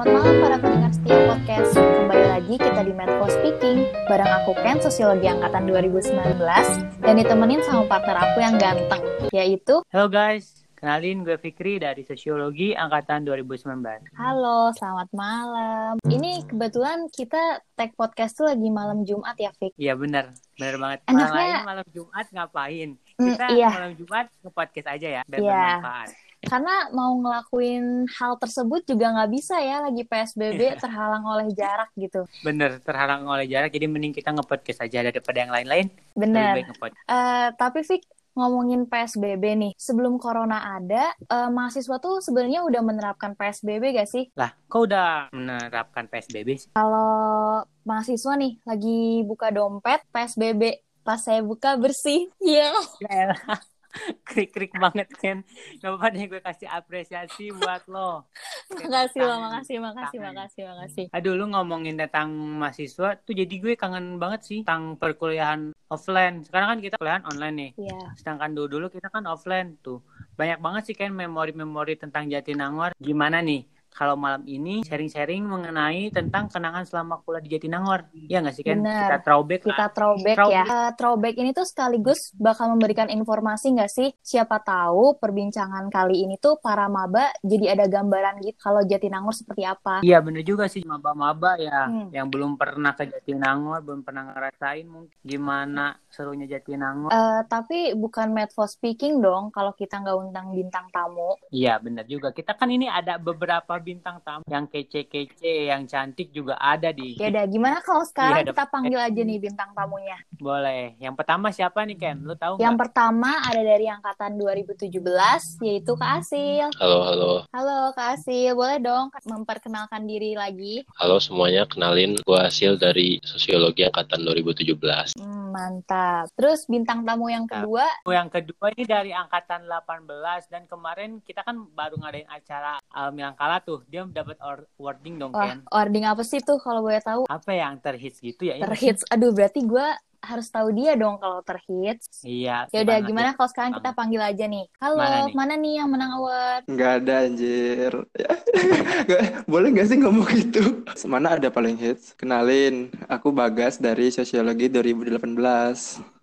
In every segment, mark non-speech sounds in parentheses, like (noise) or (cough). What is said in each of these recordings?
Selamat malam para pendengar setia podcast. Kembali lagi kita di Medco Speaking bareng aku Ken, Sosiologi Angkatan 2019 dan ditemenin sama partner aku yang ganteng, yaitu Halo guys, kenalin gue Fikri dari Sosiologi Angkatan 2019. Halo, selamat malam. Ini kebetulan kita tag podcast tuh lagi malam Jumat ya, Fik? Iya bener, bener banget. Enaknya- Malam lain malam Jumat ngapain? Hmm, Kita iya. malam Jumat nge-podcast aja ya, biar Iya. bermanfaat. Karena mau ngelakuin hal tersebut juga nggak bisa ya, lagi PSBB terhalang oleh jarak gitu. Bener, terhalang oleh jarak, jadi mending kita nge-podcast aja daripada yang lain-lain. Bener. Eh, tapi Fik, ngomongin PSBB nih, sebelum corona ada, eh, mahasiswa tuh sebenarnya udah menerapkan PSBB gak sih? Lah, kok udah menerapkan PSBB sih? Kalau mahasiswa nih lagi buka dompet, PSBB, pas saya buka bersih. Iya. (laughs) Ya elah. (laughs) Krik-krik banget kan. Gak apa-apa deh gue kasih apresiasi buat lo. Makasih Kangen. makasih, makasih, makasih, makasih. Aduh, lu ngomongin tentang mahasiswa tuh jadi gue kangen banget sih tentang perkuliahan offline. Sekarang kan kita kuliahan online nih. Iya. Sedangkan dulu dulu kita kan offline tuh. Banyak banget sih kan memori-memori tentang Jatinangor. Gimana nih? Kalau malam ini sharing-sharing mengenai tentang kenangan selama kuliah di Jatinangor. Iya nggak sih kan? Bener. Kita throwback Kita lah. throwback, Throwback. ya. Eh, throwback ini tuh sekaligus bakal memberikan informasi nggak sih? Siapa tahu perbincangan kali ini tuh para maba jadi ada gambaran gitu kalau Jatinangor seperti apa. Iya bener juga sih maba-maba ya Hmm. yang belum pernah ke Jatinangor, belum pernah ngerasain mungkin gimana serunya Jatinangor. Eh, tapi bukan made for speaking dong kalau kita nggak undang bintang tamu. Iya bener juga. Kita kan ini ada beberapa bintang tamu yang kece-kece, yang cantik juga ada di. Ya udah, gimana kalau sekarang Iya, kita dapet. panggil aja nih bintang tamunya? Boleh. Yang pertama siapa nih Ken? Lu tahu Yang nggak? pertama ada dari angkatan 2017 yaitu Kak Asil. Halo, halo. Halo Kak Asil, boleh dong memperkenalkan diri lagi? Halo semuanya, kenalin gue hasil dari Sosiologi Angkatan 2017. Hmm, mantap. Terus bintang tamu yang kedua, Oh, Yang kedua ini dari angkatan 18 dan kemarin kita kan baru ngadain acara um, yang kalah tuh. Dia dapat awarding dong wah, Ken. ording apa sih tuh kalau boleh tahu? Apa yang terhits gitu ya? Terhits. Aduh, berarti gue harus tahu dia dong kalau terhits. Iya. Ya udah, gimana kalau sekarang kita panggil aja nih? Halo, Mana mana nih? nih, yang menang award? Nggak ada anjir. (laughs) Boleh nggak sih ngomong gitu? Mana ada paling hits? Kenalin, aku Bagas dari Sosiologi 2018.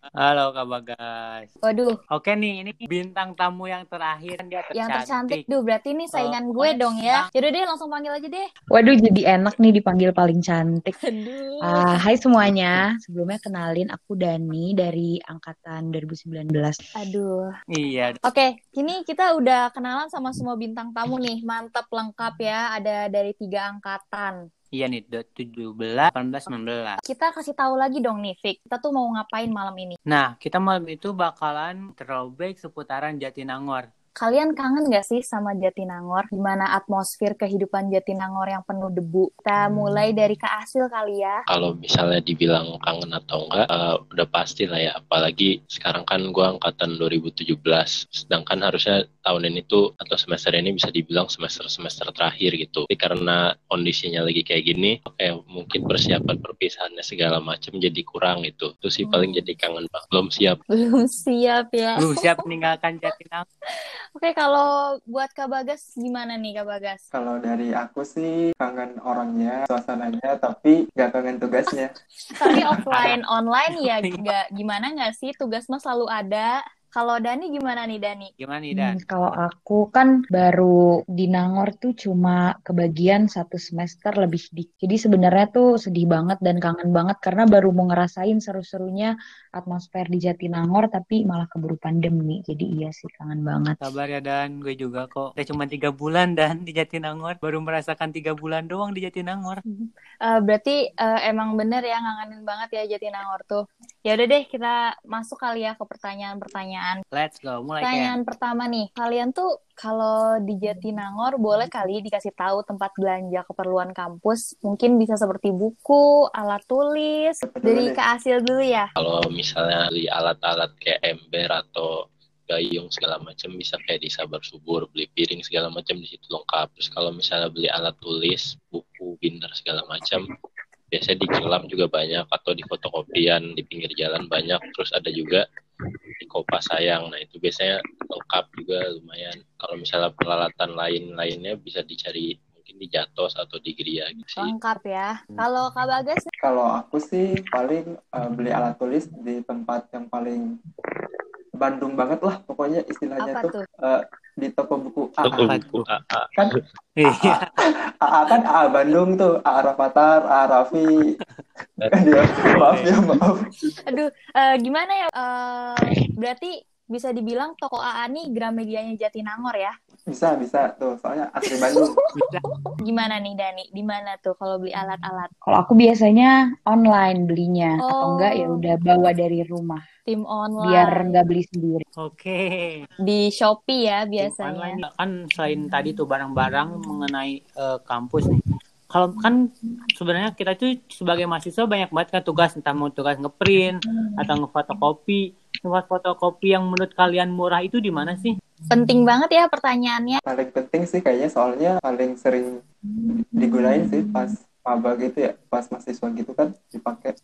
Halo Kak Bagas. Waduh, Oke nih, ini bintang tamu yang terakhir dia yang tercantik. tercantik. Duh, berarti ini saingan Oh, gue dong ya. Yaudah deh, langsung panggil aja deh. Waduh, jadi enak nih dipanggil paling cantik. Aduh. Ah, hai semuanya, sebelumnya kenalin aku Dani dari angkatan 2019. Aduh. Iya. Oke, kini kita udah kenalan sama semua bintang tamu nih. Mantap lengkap ya, ada dari tiga angkatan. Iya nih, 17, 18, 19. Kita kasih tahu lagi dong nih, Fik. Kita tuh mau ngapain malam ini? Nah, kita malam itu bakalan throwback seputaran Jatinangor. Kalian kangen gak sih sama Jatinangor? Gimana atmosfer kehidupan Jatinangor yang penuh debu? Kita mulai dari Kak Asil kali ya. Kalau misalnya dibilang kangen atau enggak, eh, udah pasti lah ya. Apalagi sekarang kan gue angkatan 2017, sedangkan harusnya tahun ini tuh atau semester ini bisa dibilang semester-semester terakhir gitu. Tapi karena kondisinya lagi kayak gini, kayak mungkin persiapan perpisahannya segala macam jadi kurang gitu. Itu sih paling Hmm. jadi kangen banget. Belum siap. Belum siap ya. Lu siap meninggalkan Jatinangor? (laughs) Oke, kalau buat Kak Bagas gimana nih Kak Bagas? Kalau dari aku sih kangen orangnya, suasananya, tapi nggak kangen tugasnya. Tapi offline, (laughs) online ya nggak gimana nggak sih? Tugas mah selalu ada. Kalau Dani gimana nih Dani? Gimana nih, Dan? Hmm, kalau aku kan baru di Nangor tuh cuma kebagian satu semester lebih sedikit. Jadi sebenarnya tuh sedih banget dan kangen banget karena baru mau ngerasain seru-serunya atmosfer di Jatinangor tapi malah keburu pandemi. Jadi iya sih kangen banget. Sabar ya, Dan. Gue juga kok. Udah cuma tiga bulan, Dan, di Jatinangor. Baru merasakan tiga bulan doang di Jatinangor. Eh, berarti eh, emang bener ya ngangenin banget ya Jatinangor tuh. Ya udah deh kita masuk kali ya ke pertanyaan-pertanyaan. Let's go. Mulai. Pertanyaan pertama nih, kalian tuh kalau di Jatinangor boleh kali dikasih tahu tempat belanja keperluan kampus? Mungkin bisa seperti buku, alat tulis. Dari deh. Kak Asil dulu ya. Kalau misalnya beli alat-alat kayak ember atau gayung segala macam bisa kayak di Sabar Subur beli piring segala macam di situ lengkap terus kalau misalnya beli alat tulis buku binder segala macam biasanya di Kelam juga banyak atau di fotokopian di pinggir jalan banyak terus ada juga di Kopa Sayang nah itu biasanya lengkap juga lumayan kalau misalnya peralatan lain-lainnya bisa dicari mungkin di Jatos atau di Gria gitu sih. Lengkap ya. Kalau Kak Bagas Kalau aku sih paling eh, beli alat tulis di tempat yang paling Bandung banget lah pokoknya istilahnya apa tuh tuh? eh, di toko buku Toko AA. buku AA. Kan Iya. AA kan AA Bandung tuh, AA Rafathar, AA Raffi. Kan (laughs) dia, maaf ya, maaf. Aduh, eh, gimana ya? Eh, berarti bisa dibilang toko AA nih Gramedianya Jatinangor ya? Bisa, bisa tuh, soalnya asli Bandung. (laughs) Gimana nih Dani? Di mana tuh kalau beli alat-alat? Kalau aku biasanya online belinya atau Oh. enggak ya udah bawa dari rumah Tim online. biar enggak beli sendiri. Oke. Di Shopee ya Online biasanya. kan selain tadi tuh barang-barang mengenai eh, kampus nih. Kalau kan sebenarnya kita tuh sebagai mahasiswa banyak banget kan tugas entah mau tugas ngeprint atau ngefotokopi. Tempat fotokopi yang menurut kalian murah itu di mana sih? Penting banget ya pertanyaannya. Paling penting sih kayaknya soalnya paling sering digunain sih pas maba gitu ya, pas mahasiswa gitu kan dipakai.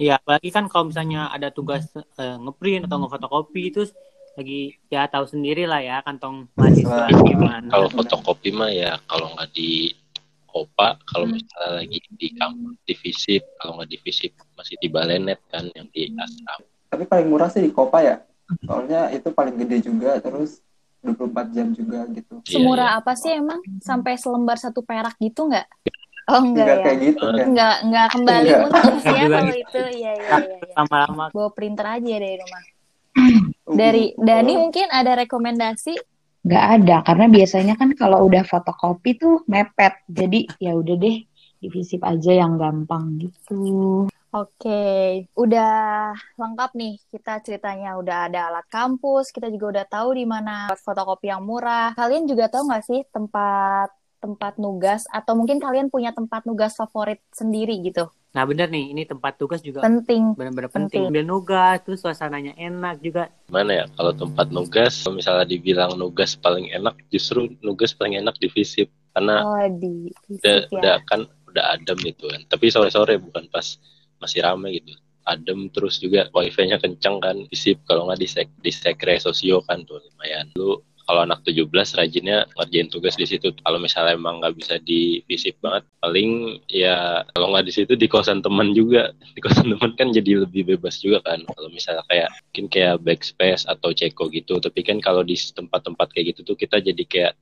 Iya, apalagi kan kalau misalnya ada tugas eh, ngeprint atau ngefotokopi itu lagi ya tahu sendiri lah ya kantong mahasiswa Wah. gimana. Kalau fotokopi mah ya kalau nggak di Kopa, kalau Hmm. misalnya lagi di kampus di visip, kalau nggak di visip masih di Balenet kan yang di asrama. Tapi paling murah sih di Kopa ya. Soalnya itu paling gede juga, terus 24 jam juga gitu. Iya, Semurah apa sih emang? Sampai selembar satu perak gitu nggak? Oh enggak Enggak ya? kayak gitu kan. Enggak, enggak kembali Enggak. untung sih ya kalau gitu. itu. Iya, iya, iya. iya. Lama-lama Bawa printer aja dari rumah. Uh, Dari Dani uh, mungkin ada rekomendasi? Nggak ada karena biasanya kan kalau udah fotokopi tuh mepet. Jadi ya udah deh divisip aja yang gampang gitu. Oke, udah lengkap nih kita ceritanya udah ada alat kampus, kita juga udah tahu di mana fotokopi yang murah. Kalian juga tahu nggak sih tempat tempat nugas atau mungkin kalian punya tempat nugas favorit sendiri gitu? Nah bener nih, ini tempat tugas juga Penting. benar-benar Penting. penting. Ambil nugas, terus suasananya enak juga. Gimana ya kalau tempat nugas, kalau misalnya dibilang nugas paling enak, justru nugas paling enak di visip karena Oh, di udah visip udah ya. kan udah adem gitu kan. Tapi sore-sore bukan pas masih ramai gitu. Adem terus juga wifi-nya kencang kan. Visip kalau nggak di sek di sekre sosio kan tuh lumayan. Lu kalau anak 17 rajinnya ngerjain tugas di situ. Kalau misalnya emang nggak bisa di visip banget, paling ya kalau nggak di situ di kosan teman juga. (laughs) Di kosan teman kan jadi lebih bebas juga kan. Kalau misalnya kayak mungkin kayak backspace atau ceko gitu. Tapi kan kalau di tempat-tempat kayak gitu tuh kita jadi kayak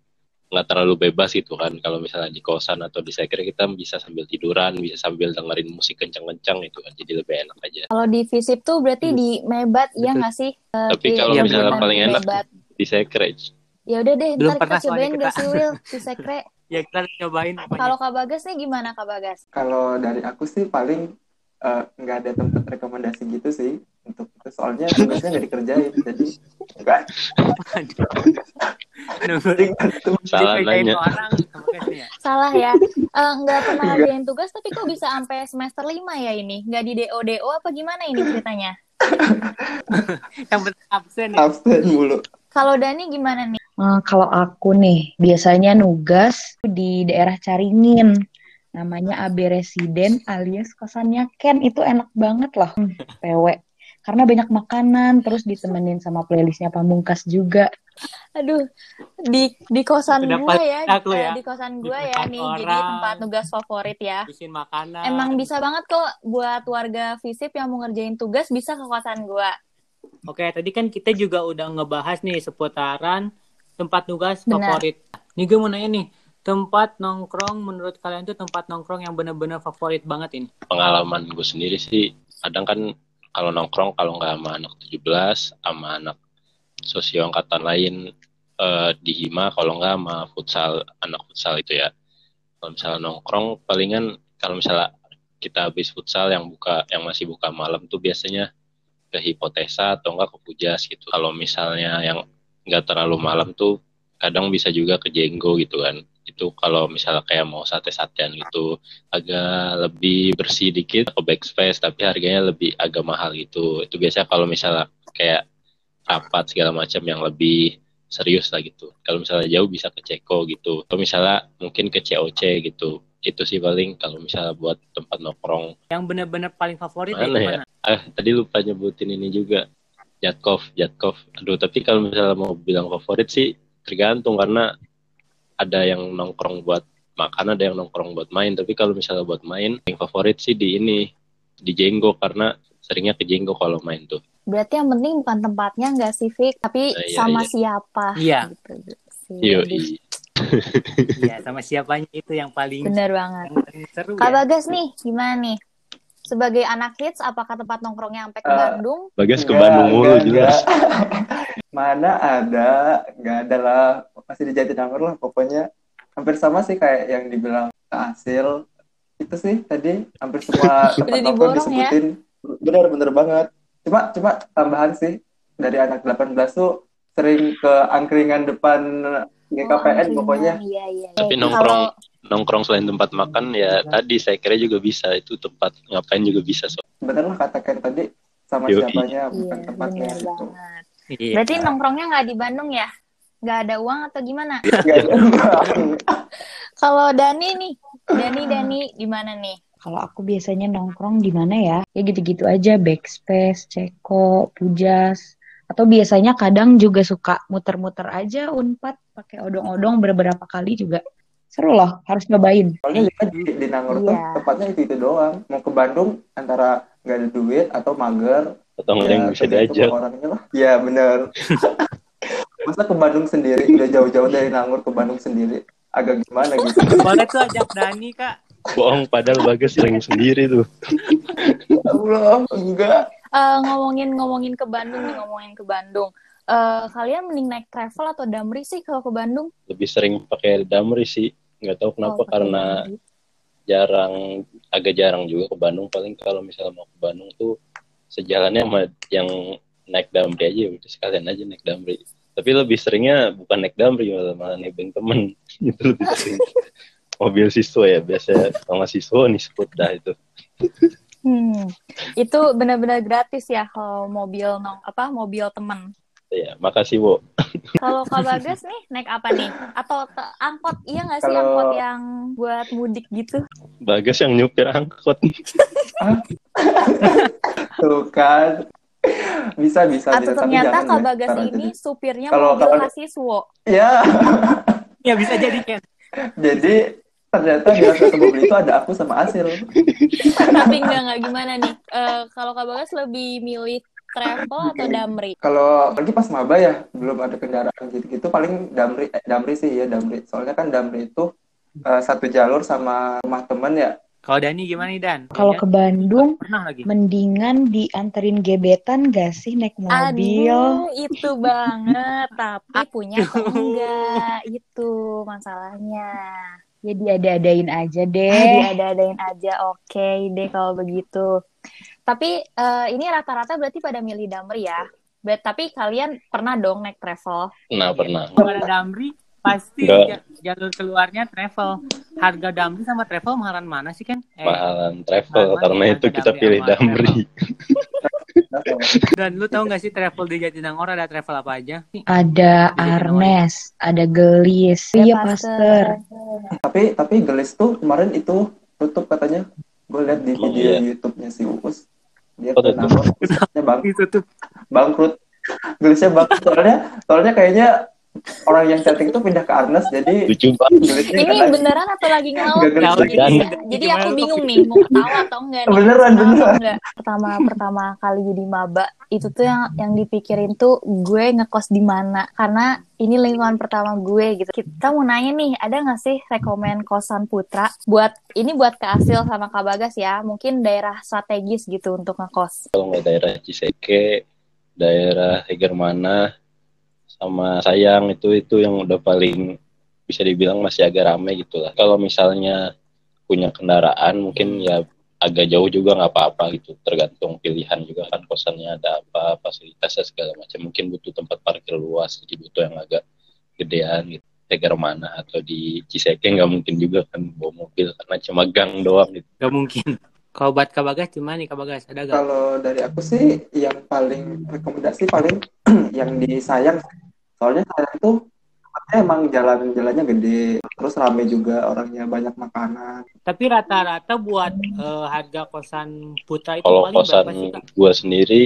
nggak terlalu bebas gitu kan kalau misalnya di kosan atau di sekre kita bisa sambil tiduran bisa sambil dengerin musik kencang-kencang itu kan jadi lebih enak aja Kalau di visip tuh berarti di Mebat ya nggak sih? Eh, Tapi kalau Iya, misalnya paling enak Mebat. di sekre Ya udah deh, Belum ntar kita cobain gak sih Will (laughs) di sekre. Ya kita cobain. Kalau Kak Bagas nih gimana Kak Bagas? Kalau dari aku sih paling eh, nggak ada tempat rekomendasi gitu sih untuk itu soalnya tugasnya nggak dikerjain jadi (laughs) salah nanya orang guysnya ya. Salah ya. Eh, nggak pernah ngerjain tugas tapi kok bisa sampai semester 5 ya ini? Nggak di DO-DO apa gimana ini ceritanya? (laughs) Yang penting absen ya. absen mulu Kalau Dani gimana nih? Eh, kalau aku nih, biasanya nugas di daerah Caringin. Namanya AB Residen alias kosannya Ken. Itu enak banget loh, (laughs) PW. Karena banyak makanan, terus ditemenin sama playlistnya Pamungkas juga. Aduh, di di kosan gua ya, aku eh, ya. di kosan gua ya nih. Jadi tempat tugas favorit ya. Bikin makanan. Emang bisa banget kok buat warga FISIP yang mau ngerjain tugas bisa ke kosan gua. Oke, tadi kan kita juga udah ngebahas nih seputaran tempat tugas Benar. favorit. Nih gue mau nanya nih, tempat nongkrong menurut kalian tuh tempat nongkrong yang bener-bener favorit banget ini? pengalaman gue sendiri sih kadang kan kalau nongkrong kalau nggak sama anak 17 sama anak sosio angkatan lain eh, di hima kalau nggak sama futsal anak futsal itu ya. Kalau misalnya nongkrong palingan kalau misalnya kita habis futsal yang buka yang masih buka malam tuh biasanya ke hipotesa atau enggak ke pujas gitu. Kalau misalnya yang nggak terlalu malam tuh kadang bisa juga ke jenggo gitu kan itu kalau misalnya kayak mau sate-satean gitu agak lebih bersih dikit ke backspace tapi harganya lebih agak mahal gitu. Itu biasanya kalau misalnya kayak rapat segala macam yang lebih serius lah gitu. Kalau misalnya jauh bisa ke Ceko gitu. Atau misalnya mungkin ke COC gitu. Itu sih paling kalau misalnya buat tempat nongkrong. Yang bener-bener paling favorit Mana ya? ya? Mana? ah tadi lupa nyebutin ini juga. Jatkov Jatkov aduh tapi kalau misalnya mau bilang favorit sih tergantung karena ada yang nongkrong buat makan ada yang nongkrong buat main tapi kalau misalnya buat main yang favorit sih di ini di Jenggo karena seringnya ke Jenggo kalau main tuh Berarti yang penting bukan tempatnya nggak sih, Fik, tapi Nah, iya, sama iya. siapa. Iya. Gitu sih. Yo, Aduh, Iya, sama siapanya itu yang paling Bener banget. yang paling seru Kak ya. Bagas nih, gimana nih? Sebagai anak hits, apakah tempat nongkrongnya sampai ke Eh, Bandung? Bagas ke Bandung mulu jelas. Mana ada, nggak ada lah. Masih di Jatinangor lah pokoknya. Hampir sama sih kayak yang dibilang Kak Asil. Itu sih tadi hampir semua (laughs) tempat nongkrong ya? disebutin. Bener-bener banget. Cuma cuma tambahan sih dari anak 18 tuh sering ke angkringan depan GKPN Oh, pokoknya. Iya, iya. Tapi Eh, nongkrong kalau- nongkrong selain tempat makan ya tadi saya kira juga bisa itu tempat ngapain juga bisa so. Bener lah kata Ken tadi sama Yoi. siapanya Iya, bukan tempatnya bener gitu. banget. Iya. Berarti nongkrongnya nggak di Bandung ya? Nggak ada uang atau gimana? Ada. (laughs) Kalau Dani nih, Dani, Dani, gimana nih? Kalau aku biasanya nongkrong di mana ya? Ya gitu-gitu aja, Backspace, Ceko, Pujas. Atau biasanya kadang juga suka muter-muter aja Unpad pakai odong-odong beberapa kali juga. Seru loh, harus nyobain. Soalnya juga di, di Nangor tuh Iya. tempatnya itu itu doang. Mau ke Bandung antara nggak ada duit atau mager. atau nggak ada yang bisa diajak orangnya lah. Iya bener. (laughs) Masa ke Bandung sendiri udah jauh-jauh dari Nangor ke Bandung sendiri agak gimana gitu. Boleh tuh ajak Dani, Kak. bohong padahal Bagas sering sendiri tuh Ya Allah enggak. Eh, ngomongin ngomongin ke Bandung nih, ngomongin ke Bandung. Eh, kalian mending naik travel atau Damri sih kalau ke Bandung? lebih sering pakai Damri sih. Nggak tahu kenapa Oh, karena Damri. jarang agak jarang juga ke Bandung. Paling kalau misalnya mau ke Bandung tuh sejalannya sama yang naik Damri aja udah sekalian aja naik Damri. Tapi lebih seringnya bukan naik Damri malah, malah nebeng temen. (laughs) Itu lebih sering. Mobil siswa ya biasa sama siswa nih sebut dah itu. Hmm, itu benar-benar gratis ya kalau mobil nong apa mobil temen. Ya makasih Bo Kalau Kak (laughs) Bagas nih naik apa nih? Atau te- angkot iya nggak sih Kalau- angkot yang buat mudik gitu? Bagas yang nyupir angkot Tuh kan. Bisa bisa Atau bisa ternyata Kak deh, Bagas aja ini supirnya Kalau- mobil kalau- mahasiswa. Ya, Ya bisa jadi Ken. jadi ternyata di satu mobil itu ada aku sama Asil. Tapi enggak enggak gimana nih? Eh, kalau Kak Bagas lebih milih travel atau Damri? Kalau lagi pas maba ya, belum ada kendaraan gitu-gitu paling Damri eh, Damri sih ya Damri. Soalnya kan Damri itu eh, satu jalur sama rumah temen ya. Kalau Dani gimana nih Dan? Kalau ke Bandung, pernah lagi. mendingan dianterin gebetan gak sih naik mobil? Aduh, itu banget. Tapi punya enggak? Itu masalahnya. Ya diada-adain aja Eh, deh. diada-adain aja. Oke deh kalau begitu. Tapi eh, ini rata-rata berarti pada milih Damri ya. Bet, tapi kalian pernah dong naik travel? nah pernah Kalau ada Damri pasti ja- jalur keluarnya travel. Harga Damri sama travel mahalan mana sih kan? Eh, mahalan travel Mahalan karena ya, itu kita Damri pilih Damri (laughs) dan lu tahu nggak sih travel di Jatinangor ada travel apa aja? Ada Arnes, ada Gelis, iya Pasteur. Tapi tapi Gelis tuh kemarin itu tutup katanya. Gue lihat di Oh, video iya. YouTube-nya si Uus. Dia Oh, ke tutup. Nangor, usahanya bang, Itu tuh. bangkrut. Gelisnya bangkrut. Soalnya, soalnya kayaknya orang yang chatting tuh pindah ke Arnes, jadi lucu banget Ini beneran atau lagi Nggak ngelawak? Jadi, aku bingung nih mau ketawa atau enggak nih? Beneran, Ketawa beneran. enggak? Pertama pertama kali jadi maba itu tuh yang yang dipikirin tuh gue ngekos di mana karena ini lingkungan pertama gue gitu. Kita mau nanya nih, ada nggak sih rekomen kosan Putra buat ini buat Kak Asil sama Kak Bagas ya? Mungkin daerah strategis gitu untuk ngekos. kalau nggak daerah Ciseke daerah Hegermana sama Sayang itu itu yang udah paling bisa dibilang masih agak ramai gitu lah kalau misalnya punya kendaraan mungkin ya agak jauh juga nggak apa-apa gitu tergantung pilihan juga kan kosannya ada apa fasilitasnya segala macam mungkin butuh tempat parkir luas jadi butuh yang agak gedean gitu Hegermana atau di Ciseke nggak mungkin juga kan bawa mobil karena cuma gang doang gitu Gak mungkin. (laughs) Kalau buat Kak Bagas cuma nih Kak Bagas ada gak? Kalau dari aku sih yang paling rekomendasi paling (clears throat) yang di Sayang. Soalnya tuh tempatnya emang jalan-jalannya gede, terus rame juga orangnya banyak makanan. Tapi rata-rata buat eh, harga kosan Putra itu Kalau paling berapa sih kosan gua sendiri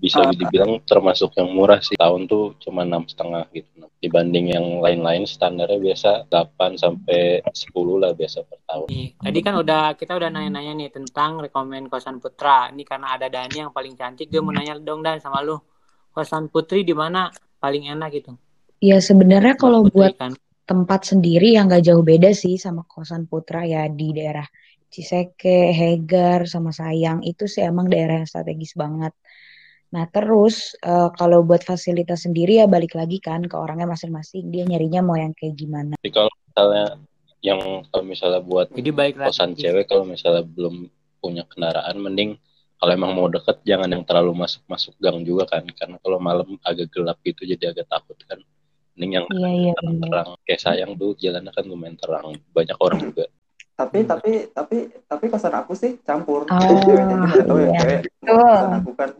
bisa Ah. dibilang termasuk yang murah sih tahun tuh cuma enam setengah gitu dibanding yang lain-lain standarnya biasa 8 sampai 10 lah biasa per tahun tadi kan udah kita udah nanya-nanya nih tentang rekomen kosan putra. Ini karena ada Dani yang paling cantik, gue mau nanya dong Dan sama lu. Kosan putri di mana paling enak gitu? Ya sebenarnya kalau buat kan. tempat sendiri yang gak jauh beda sih sama kosan Putra ya di daerah Ciseke, Hegar, sama Sayang itu sih emang daerah yang strategis banget. Nah terus eh, kalau buat fasilitas sendiri ya balik lagi kan ke orangnya masing-masing dia nyarinya mau yang kayak gimana. tapi kalau misalnya yang kalau misalnya buat Jadi baik lagi. kosan cewek kalau misalnya belum punya kendaraan mending kalau emang mau deket jangan yang terlalu masuk masuk gang juga kan karena kalau malam agak gelap gitu jadi agak takut kan mending yang Iya iya benar. terang kayak sayang tuh jalannya kan lumayan terang banyak orang juga tapi tapi tapi tapi kosan aku sih campur Oh, (laughs) ceweknya ya iya. cewek Betul. kosan aku kan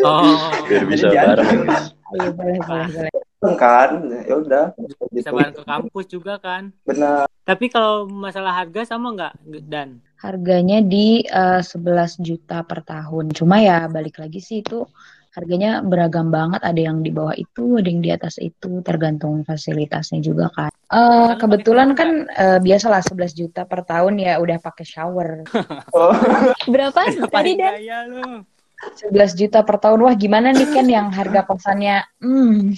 Oh, biar bisa bareng. Iya boleh boleh boleh. Kan ya udah bisa gitu bareng ke kampus juga kan. benar Tapi kalau masalah harga sama nggak Dan? Harganya di eh, 11 juta per tahun. Cuma ya balik lagi sih itu harganya beragam banget. Ada yang di bawah itu, ada yang di atas itu, tergantung fasilitasnya juga kan. Eh, kebetulan kan eh, biasalah 11 juta per tahun ya udah pakai shower. (laughs) oh Berapa tadi Dan? gaya lu. 11 juta per tahun. Wah, gimana nih Ken yang harga kosannya? Hmm,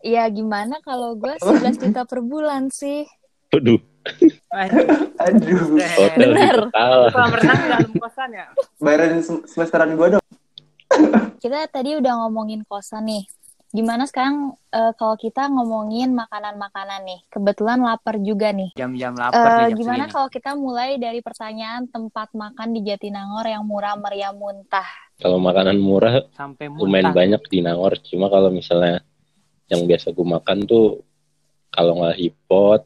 Ya gimana kalau gue 11 juta per bulan sih? Aduh, Aduh, aduh hotel Bener. kalah. kolam renang dalam kosan ya? bayarin semesteran gue dong Kita tadi udah ngomongin kosan nih. Gimana sekarang eh, kalau kita ngomongin makanan-makanan nih? Kebetulan lapar juga nih. Jam-jam lapar nih jam gimana segini. kalau kita mulai dari pertanyaan tempat makan di Jatinangor yang murah meriah muntah? Kalau makanan murah Sampai lumayan muntah. banyak di Nangor. Cuma kalau misalnya yang biasa gue makan tuh kalau nggak hipot,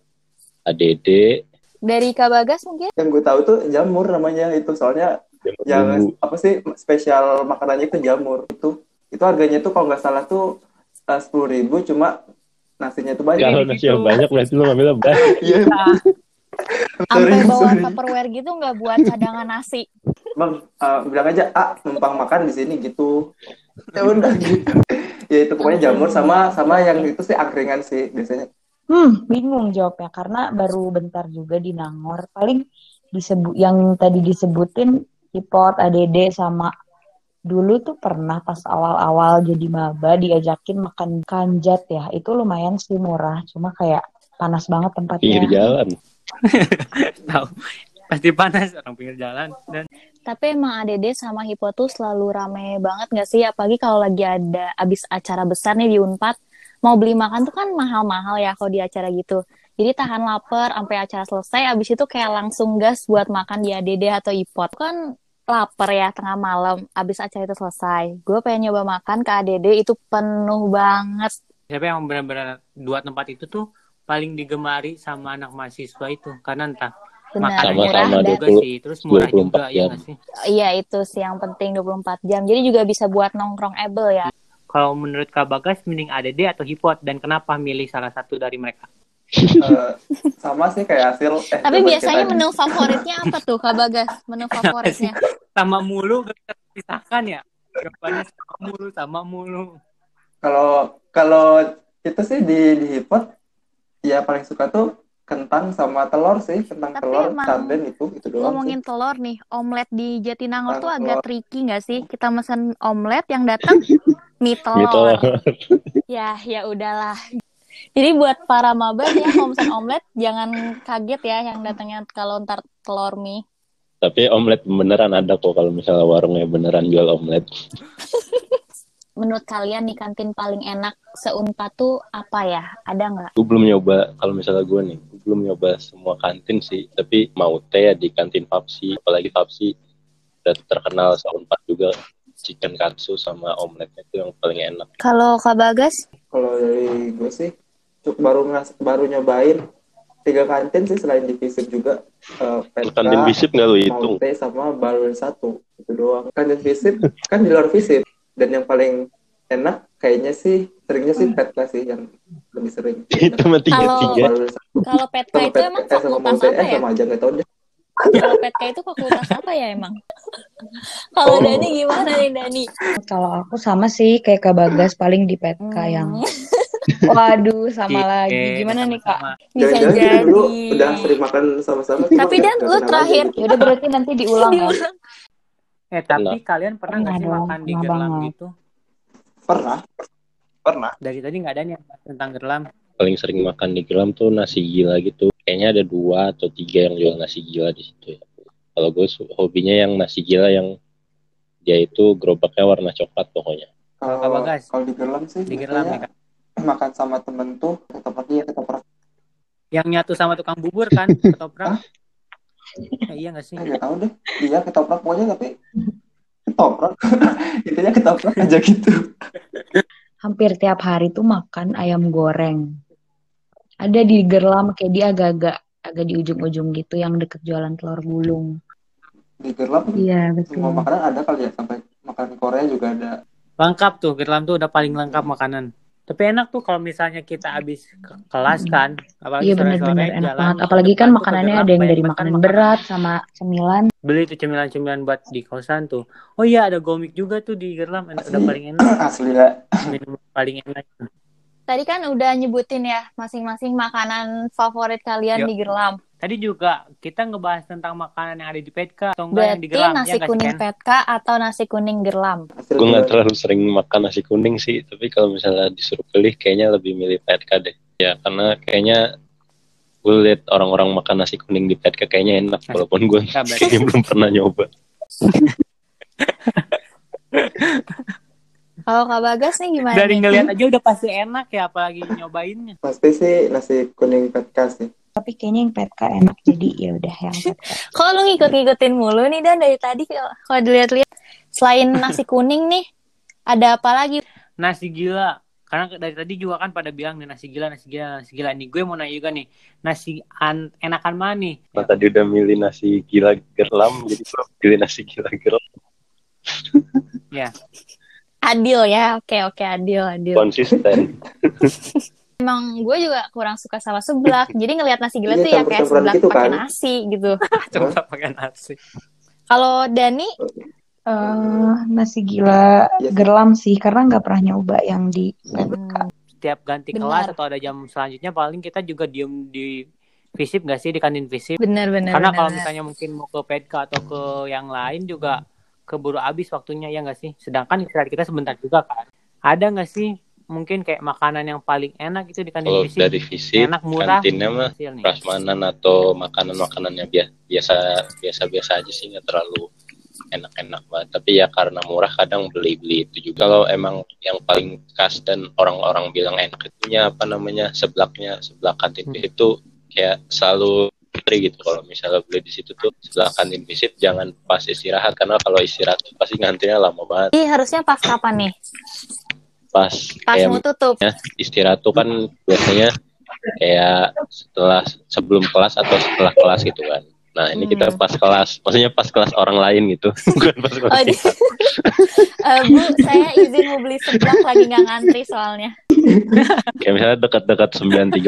ADD, Dari Kak Bagas mungkin? yang gue tahu tuh jamur namanya itu soalnya jamur yang bumbu. apa sih spesial makanannya itu jamur itu itu harganya tuh kalau nggak salah tuh sepuluh ribu cuma nasinya tuh banyak Kalau nasi yang banyak berarti lu ngambilnya banyak. (laughs) iya Nah, Sampai bawa Tupperware gitu nggak buat cadangan nasi? bang eh, bilang aja ah numpang makan di sini gitu ya udah gitu ya itu pokoknya jamur sama sama yang itu sih angkringan sih biasanya hmm, bingung jawabnya karena baru bentar juga di Nangor. Paling disebut yang tadi disebutin Hipot, ADD sama dulu tuh pernah pas awal-awal jadi maba diajakin makan kanjat ya. Itu lumayan sih murah, cuma kayak panas banget Pinggir tempatnya. jalan. (laughs) tahu. Pasti panas orang pinggir jalan dan Tapi emang ADD sama Hipo tuh selalu rame banget nggak sih? Apalagi kalau lagi ada abis acara besar nih di Unpad, mau beli makan tuh kan mahal-mahal ya kalau di acara gitu. Jadi tahan lapar sampai acara selesai, abis itu kayak langsung gas buat makan di ADD atau Ipot. Kan lapar ya tengah malam, abis acara itu selesai. Gue pengen nyoba makan ke ADD itu penuh banget. siapa yang benar-benar dua tempat itu tuh paling digemari sama anak mahasiswa itu karena entah Benar, makanan Sama-sama murah murah dan 20 juga sih terus murah 24 juga ya jam. nggak sih iya itu sih yang penting 24 jam. Jadi juga bisa buat nongkrong able ya. kalau menurut Kak Bagas mending ADD atau Hipot dan kenapa milih salah satu dari mereka Eh, sama sih kayak hasil eh, Tapi biasanya kita- menu favoritnya apa tuh Kak Bagas? Menu favoritnya? sama mulu gak bisa dipisahkan ya jawabannya sama mulu sama mulu kalau kalau itu sih di di hipot ya paling suka tuh kentang sama telur sih kentang Tapi telur sarden itu itu doang Ngomongin telur nih, omelet di Jatinangor tuh Telur. agak tricky nggak sih? Kita mesen omelet yang datang (laughs) mie Gitu. telur. Ya, ya udahlah. Jadi buat para maba ya, kalau mesen omelet jangan kaget ya yang datangnya kalau ntar telur mie. Tapi omelet beneran ada kok kalau misalnya warungnya beneran jual omelet. (laughs) Menurut kalian nih kantin paling enak seunpad tuh apa ya? Ada nggak? Gue belum nyoba kalau misalnya gue nih, gue belum nyoba semua kantin sih. Tapi mau teh ya di kantin Fapsi, apalagi Fapsi udah terkenal seunpat juga chicken katsu sama omeletnya itu yang paling enak. Kalau Kak Bagas? kalau dari gue sih cuk baru ngas baru nyobain tiga kantin sih selain di Visip juga eh, Petra, Kantin bisip nggak lu hitung? Maute sama Balon satu itu doang kantin Visip kan di luar Visip dan yang paling enak kayaknya sih seringnya sih Petra sih yang lebih sering (laughs) Itu mah tiga Kalau- tiga. Kalau sama itu emang eh, sama fakultas Maute apa eh ya? sama aja nggak tahu deh Kalau PTK itu fakultas apa ya emang? Kalau Oh. Dani gimana nih Dani? Kalau aku sama sih kayak Kak Bagas paling di yang Hmm, (laughs) waduh sama Oke, lagi. Gimana nih Kak? bisa jadi. dulu udah sering makan sama-sama. Tapi Dan lu terakhir aja. Ya udah berarti nanti diulang ya. Diulang. Eh tapi kalian pernah nggak sih makan di gerlam banget. gitu? Pernah. Pernah. Dari tadi nggak ada nih tentang gerlam. paling sering makan di gelam tuh nasi gila gitu kayaknya ada dua atau tiga yang jual nasi gila di situ ya kalau gue hobinya yang nasi gila yang dia itu gerobaknya warna coklat pokoknya Kalau Bagas? kalau di Gerlam sih Di gerlam kan. makan sama temen tuh ketoprak iya ketoprak Yang nyatu sama tukang bubur kan, (laughs) ketoprak. Eh, iya nggak sih? nggak tahu deh iya ketoprak pokoknya tapi ketoprak (laughs) intinya ketoprak aja gitu Hampir tiap hari tuh makan ayam goreng. Ada di Gerlam kayak dia agak-agak agak di ujung-ujung gitu yang deket jualan telur gulung. di Gerlam Iya semua betul. makanan ada kali ya sampai makanan Korea juga ada Lengkap tuh, gerlam tuh udah paling lengkap makanan. Tapi enak tuh kalau misalnya kita habis ke kelas kan, apalagi Iya sore-sore bener-bener enak jalan banget. Apalagi kan makanannya ada yang dari makanan berat sama cemilan. Beli tuh cemilan-cemilan buat di kosan tuh. Oh iya ada gomik juga tuh di gerlam, enak, udah paling enak, (clears throat) asli lah minum paling enak. Tadi kan udah nyebutin ya masing-masing makanan favorit kalian Yuk. di Gerlam. Tadi juga kita ngebahas tentang makanan yang ada di Petka atau enggak yang di Berarti gerlam, nasi ya nggak sih, kuning Ken? petka atau nasi kuning Gerlam? Gue nggak terlalu sering makan nasi kuning sih tapi kalau misalnya disuruh pilih kayaknya lebih milih PTK deh ya karena kayaknya gue lihat orang-orang makan nasi kuning di PTK kayaknya enak walaupun gue kayaknya (laughs) belum pernah nyoba (laughs) Kalau Kak Bagas nih gimana Dari ngeliat aja udah pasti enak ya, apalagi nyobainnya. pasti sih nasi kuning petka sih Tapi kayaknya yang PTK enak jadi ya udah yang PTK. (laughs) Kok lu ngikut-ngikutin mulu nih Dan dari tadi kalau dilihat-lihat selain nasi kuning nih ada apa lagi? Nasi gila. Karena dari tadi juga kan pada bilang nih nasi gila, nasi gila, nasi gila. Nih gue mau nanya juga nih, nasi an enakan mana nih? Nah, tadi udah milih nasi gila gerlam jadi gue pilih nasi gila gerlam (laughs) Adil ya. Oke, oke, adil, adil. konsisten (laughs) Emang gue juga kurang suka sama seblak. Jadi ngelihat nasi gila Iya, tuh ya kayak seblak gitu pakai kan. nasi gitu. (laughs) Coba pakai nasi. Kalau Dani Eh, nasi gila sih. gerlam sih karena nggak pernah nyoba yang di hmm, Setiap ganti Benar. kelas atau ada jam selanjutnya paling kita juga diem di visip gak sih di kantin visip? bener-bener. Karena kalau misalnya mungkin mau ke PEDK atau ke yang lain juga keburu habis waktunya ya nggak sih? Sedangkan istirahat kita sebentar juga kan. Ada nggak sih mungkin kayak makanan yang paling enak itu di kantin kalau visip? dari visip Enak, murah. kantinnya mah prasmanan atau makanan-makanannya bia- biasa biasa-biasa aja sih nggak terlalu enak-enak banget tapi ya karena murah kadang beli-beli itu juga kalau emang yang paling khas dan orang-orang bilang enak itunya apa namanya seblaknya seblak kantin Hmm. itu kayak selalu gitu kalau misalnya beli di situ tuh sebelah kantin visit jangan pas istirahat karena kalau istirahat tuh pasti ngantrinya lama banget Ih, harusnya pas kapan nih? pas Pas kayak mau tutup. ya istirahat tuh kan biasanya kayak setelah sebelum kelas atau setelah kelas gitu kan nah ini kita Hmm. pas kelas maksudnya pas kelas orang lain gitu (laughs) bukan pas kelas Oh, di- kita (laughs) Eh, Bu, saya izin mau beli seblak lagi nggak ngantri soalnya. (laughs) kayak misalnya dekat-dekat 9.30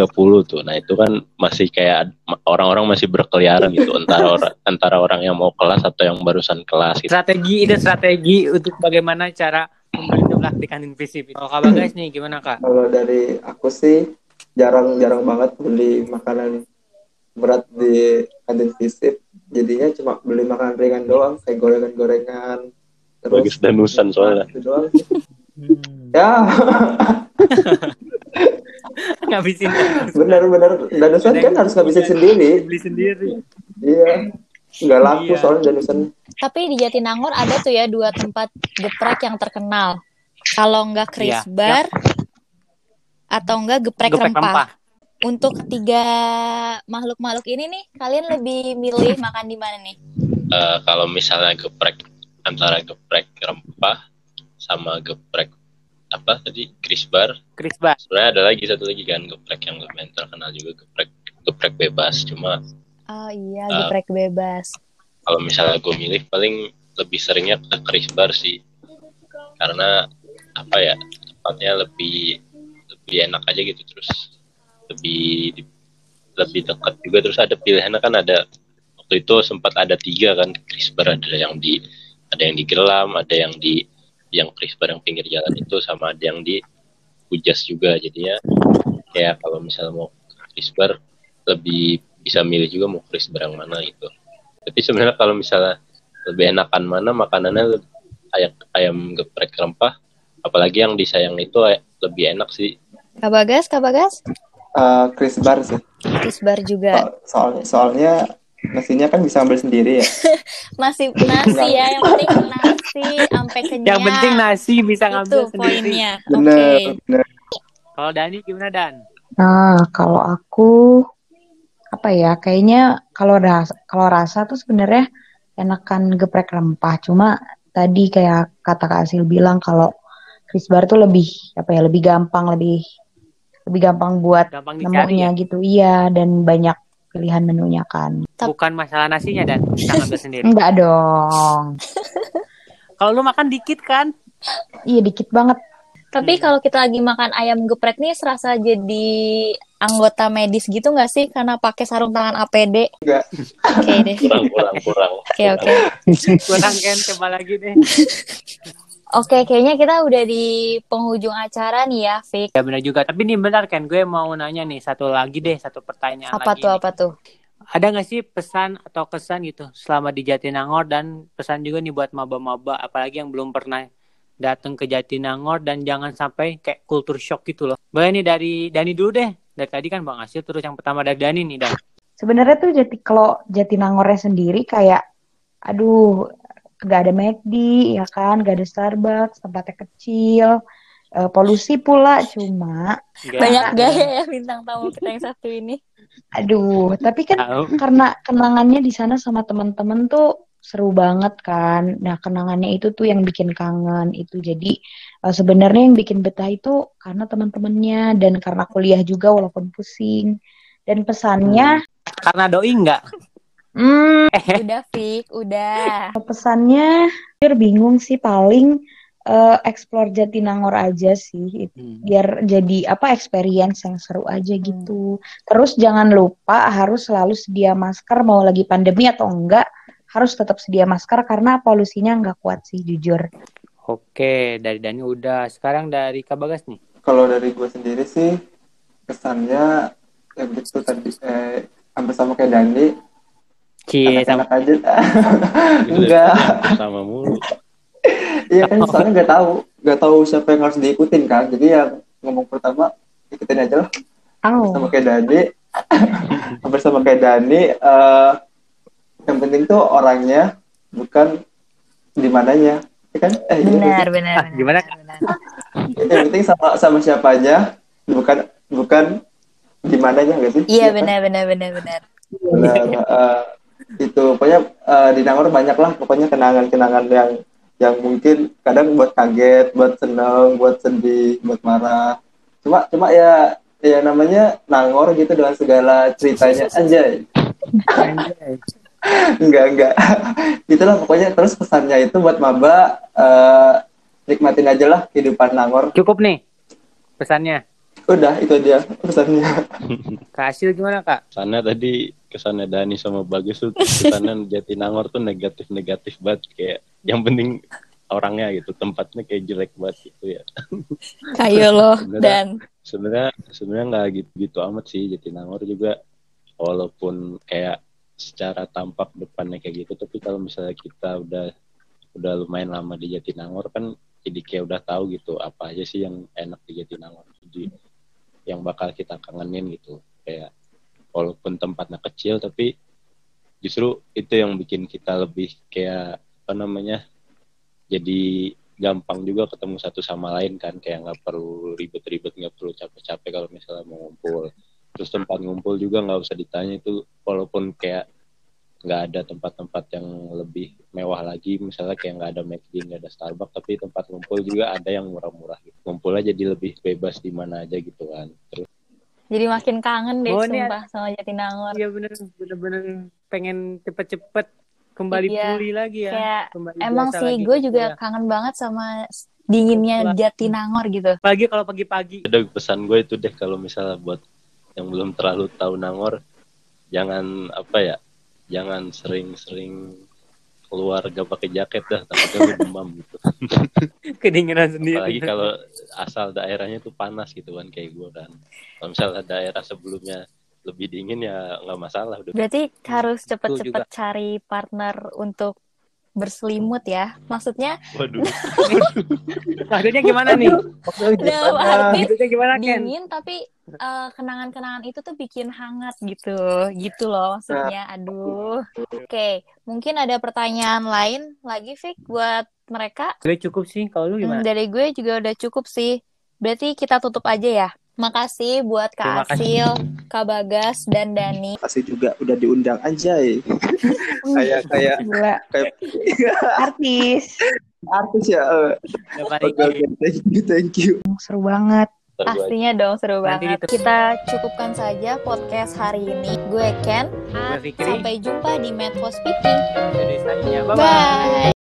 tuh nah itu kan masih kayak orang-orang masih berkeliaran gitu antara orang antara orang yang mau kelas atau yang barusan kelas gitu Strategi ide strategi untuk bagaimana cara membeli seblak di kantin visip. Kalau kabar guys nih gimana kak? Kalau dari aku sih jarang-jarang banget beli makanan berat di kantin visip. Jadinya cuma beli makanan ringan doang, kayak gorengan-gorengan. bagus danusan soalnya Itu doang. Ya, (laughs) Ngabisin benar-benar danusan kan harus ngabisin sendiri. beli sendiri. Iya. Nggak laku Iya. soalnya danusan. Tapi di Jatinangor ada tuh ya dua tempat geprek yang terkenal. Kalau nggak Chris Iya, Bar atau enggak geprek, Geprek rempah. rempah. Untuk tiga makhluk-makhluk ini nih, kalian lebih milih makan di mana nih? Eh, kalau misalnya geprek antara geprek rempah sama geprek apa tadi krisbar Chris Bar. sebenarnya ada lagi satu lagi kan geprek yang lumayan terkenal juga geprek geprek bebas cuma Oh iya, Ah. geprek bebas. kalau misalnya gue milih paling lebih seringnya ke krisbar sih karena apa ya tempatnya lebih lebih enak aja gitu terus lebih lebih dekat juga. Terus ada pilihannya kan ada waktu itu sempat ada tiga kan CRISPR ada yang di ada yang di Gelam ada yang di yang CRISPR yang pinggir jalan itu sama ada yang di Ujas juga jadinya. Kayak kalau misalnya mau CRISPR lebih bisa milih juga mau CRISPR yang mana gitu. Tapi sebenarnya kalau misalnya lebih enakan mana makanannya ayam ayam geprek rempah apalagi yang disayang itu ay- lebih enak sih. Kak Bagas, Eh, Chris Bar sih. Terus bar juga. So- soalnya soalnya nasinya kan bisa ambil sendiri ya. (laughs) Nasi nasi ya, yang penting nasi sampai (laughs) kenyang. Yang penting nasi bisa itu ngambil sendiri. poinnya. Oke. Bener, bener. Kalau Dani gimana Dan? Nah, kalau aku apa ya? Kayaknya kalau rasa kalau rasa tuh sebenarnya enakan geprek rempah. Cuma tadi kayak kata Kak Asil bilang kalau Chris Bar tuh lebih apa ya? Lebih gampang, lebih lebih gampang buat Gampang nemunya ya? gitu. Iya, dan banyak pilihan menunya kan. Bukan masalah nasinya Dan, ngambil (laughs) sendiri. Enggak dong. (laughs) Kalau lu makan dikit kan? Iya, dikit banget. Tapi kalau kita lagi makan ayam geprek nih serasa jadi anggota medis gitu nggak sih karena pakai sarung tangan APD? Enggak. Oke deh. kurang kurang kurang Oke oke. (laughs) Kurang kan, coba lagi deh. Oke, kayaknya kita udah di penghujung acara nih ya, Fik. Ya benar juga. Tapi nih benar kan, gue mau nanya nih satu lagi deh, satu pertanyaan Apa lagi. tuh nih. apa tuh? Ada nggak sih pesan atau kesan gitu selama di Jatinangor dan pesan juga nih buat maba-maba, apalagi yang belum pernah datang ke Jatinangor dan jangan sampai kayak culture shock gitu loh. Boleh nih dari Dani dulu deh. Dari tadi kan Bang Asil terus yang pertama dari Dani nih Dan. Sebenarnya tuh jati kalau Jatinangornya sendiri kayak aduh gak ada McD ya kan, gak ada Starbucks, tempatnya kecil, eh, polusi pula cuma Nggak Banyak gaya ya bintang tamu (laughs) kita yang satu ini. aduh, tapi kan karena kenangannya di sana sama teman-teman tuh seru banget kan. Nah, kenangannya itu tuh yang bikin kangen itu. Jadi eh, sebenarnya yang bikin betah itu karena teman-temannya dan karena kuliah juga walaupun pusing. Dan pesannya Karena doi nggak? Hmm, Udah, Fik, udah. pesannya jujur bingung sih paling eh, explore Jatinangor aja sih Hmm. biar jadi apa experience yang seru aja gitu. Terus jangan lupa harus selalu sedia masker mau lagi pandemi atau enggak harus tetap sedia masker karena polusinya nggak kuat sih jujur. Oke, dari Dani udah. Sekarang dari Kak Bagas nih. Kalau dari gue sendiri sih kesannya ya begitu tadi eh, hampir sama kayak Dani Cie, sama aja. (laughs) Enggak. Sama mulu. Iya kan soalnya nggak tahu. Nggak tahu siapa yang harus diikutin kan jadi ya ngomong pertama ikutin aja lah. Oh, sama kayak Dani. (laughs) Hampir sama kayak Dani eh, yang penting tuh orangnya bukan di mananya. Ya kan? Eh, iya, Benar, benar. Ah, benar, gimana? benar, benar. yang penting sama sama siapanya bukan bukan di mananya nggak sih? Iya, kan? benar, benar, benar, benar. Benar, eh, itu pokoknya eh, di Nangor banyak lah pokoknya kenangan-kenangan yang yang mungkin kadang buat kaget, buat seneng, buat sedih, buat marah. Cuma cuma ya ya namanya Nangor gitu dengan segala ceritanya anjay. Anjay. (laughs) enggak enggak. (laughs) Itulah pokoknya terus pesannya itu buat maba eh, nikmatin aja lah kehidupan Nangor. Cukup nih pesannya. Udah itu dia pesannya. Kak Asil gimana Kak? sana tadi kesannya Dani sama Bagus tuh kesannya (laughs) Jatinangor tuh negatif negatif banget. Kayak yang penting orangnya gitu tempatnya kayak jelek banget gitu ya. (laughs) Ayo lo, Beneran. dan sebenarnya sebenarnya nggak gitu gitu amat sih Jatinangor juga. Walaupun kayak secara tampak depannya kayak gitu tapi kalau misalnya kita udah udah lumayan lama di Jatinangor kan jadi kayak udah tahu gitu apa aja sih yang enak di Jatinangor jadi yang bakal kita kangenin gitu. Kayak walaupun tempatnya kecil tapi justru itu yang bikin kita lebih kayak apa namanya jadi gampang juga ketemu satu sama lain kan. Kayak nggak perlu ribet-ribet nggak perlu capek-capek kalau misalnya mau ngumpul. Terus tempat ngumpul juga nggak usah ditanya itu walaupun kayak nggak ada tempat-tempat yang lebih mewah lagi misalnya kayak nggak ada McD nggak ada Starbucks tapi tempat ngumpul juga ada yang murah-murah. Gitu. ngumpulnya jadi lebih bebas di mana aja gitu kan. Terus jadi makin kangen deh Oh, sumpah sama Jatinangor. Iya bener, bener-bener pengen cepet-cepet kembali Iya, pulih lagi ya. Kayak Kembali emang sih gue juga ya. kangen banget sama dinginnya. Jatinangor gitu. Apalagi kalau pagi-pagi. ada pesan gue itu deh kalau misalnya buat yang belum terlalu tahu Nangor jangan apa ya jangan sering-sering keluar gak pakai jaket dah takutnya lu demam gitu. (laughs) Kedinginan sendiri. Apalagi kalau asal daerahnya tuh panas gitu kan kayak gue kan. Kalau misalnya daerah sebelumnya lebih dingin ya nggak masalah udah. Berarti harus cepet-cepet cari partner untuk berselimut ya. Maksudnya waduh maksudnya gimana nih dalam arti maksudnya gimana Ken dingin tapi eh, kenangan-kenangan itu tuh bikin hangat gitu. Gitu loh maksudnya. Aduh. Oke, mungkin ada pertanyaan lain lagi Fik buat mereka. gue cukup sih kalau lu Hmm, gimana dari gue juga udah cukup sih. Berarti kita tutup aja ya. Makasih buat Terima Kak Asil, Kak Bagas, dan Dani. Kasih juga udah diundang anjay. (laughs) kayak kayak Gila, kayak artis. artis ya. eh. Oke Riki. oke thank you thank you. Seru banget. Pastinya dong seru Nanti banget. ditutup. Kita cukupkan saja podcast hari ini. Gue Ken. Gue Sampai jumpa di Medfo Speaking. Bye bye Bye.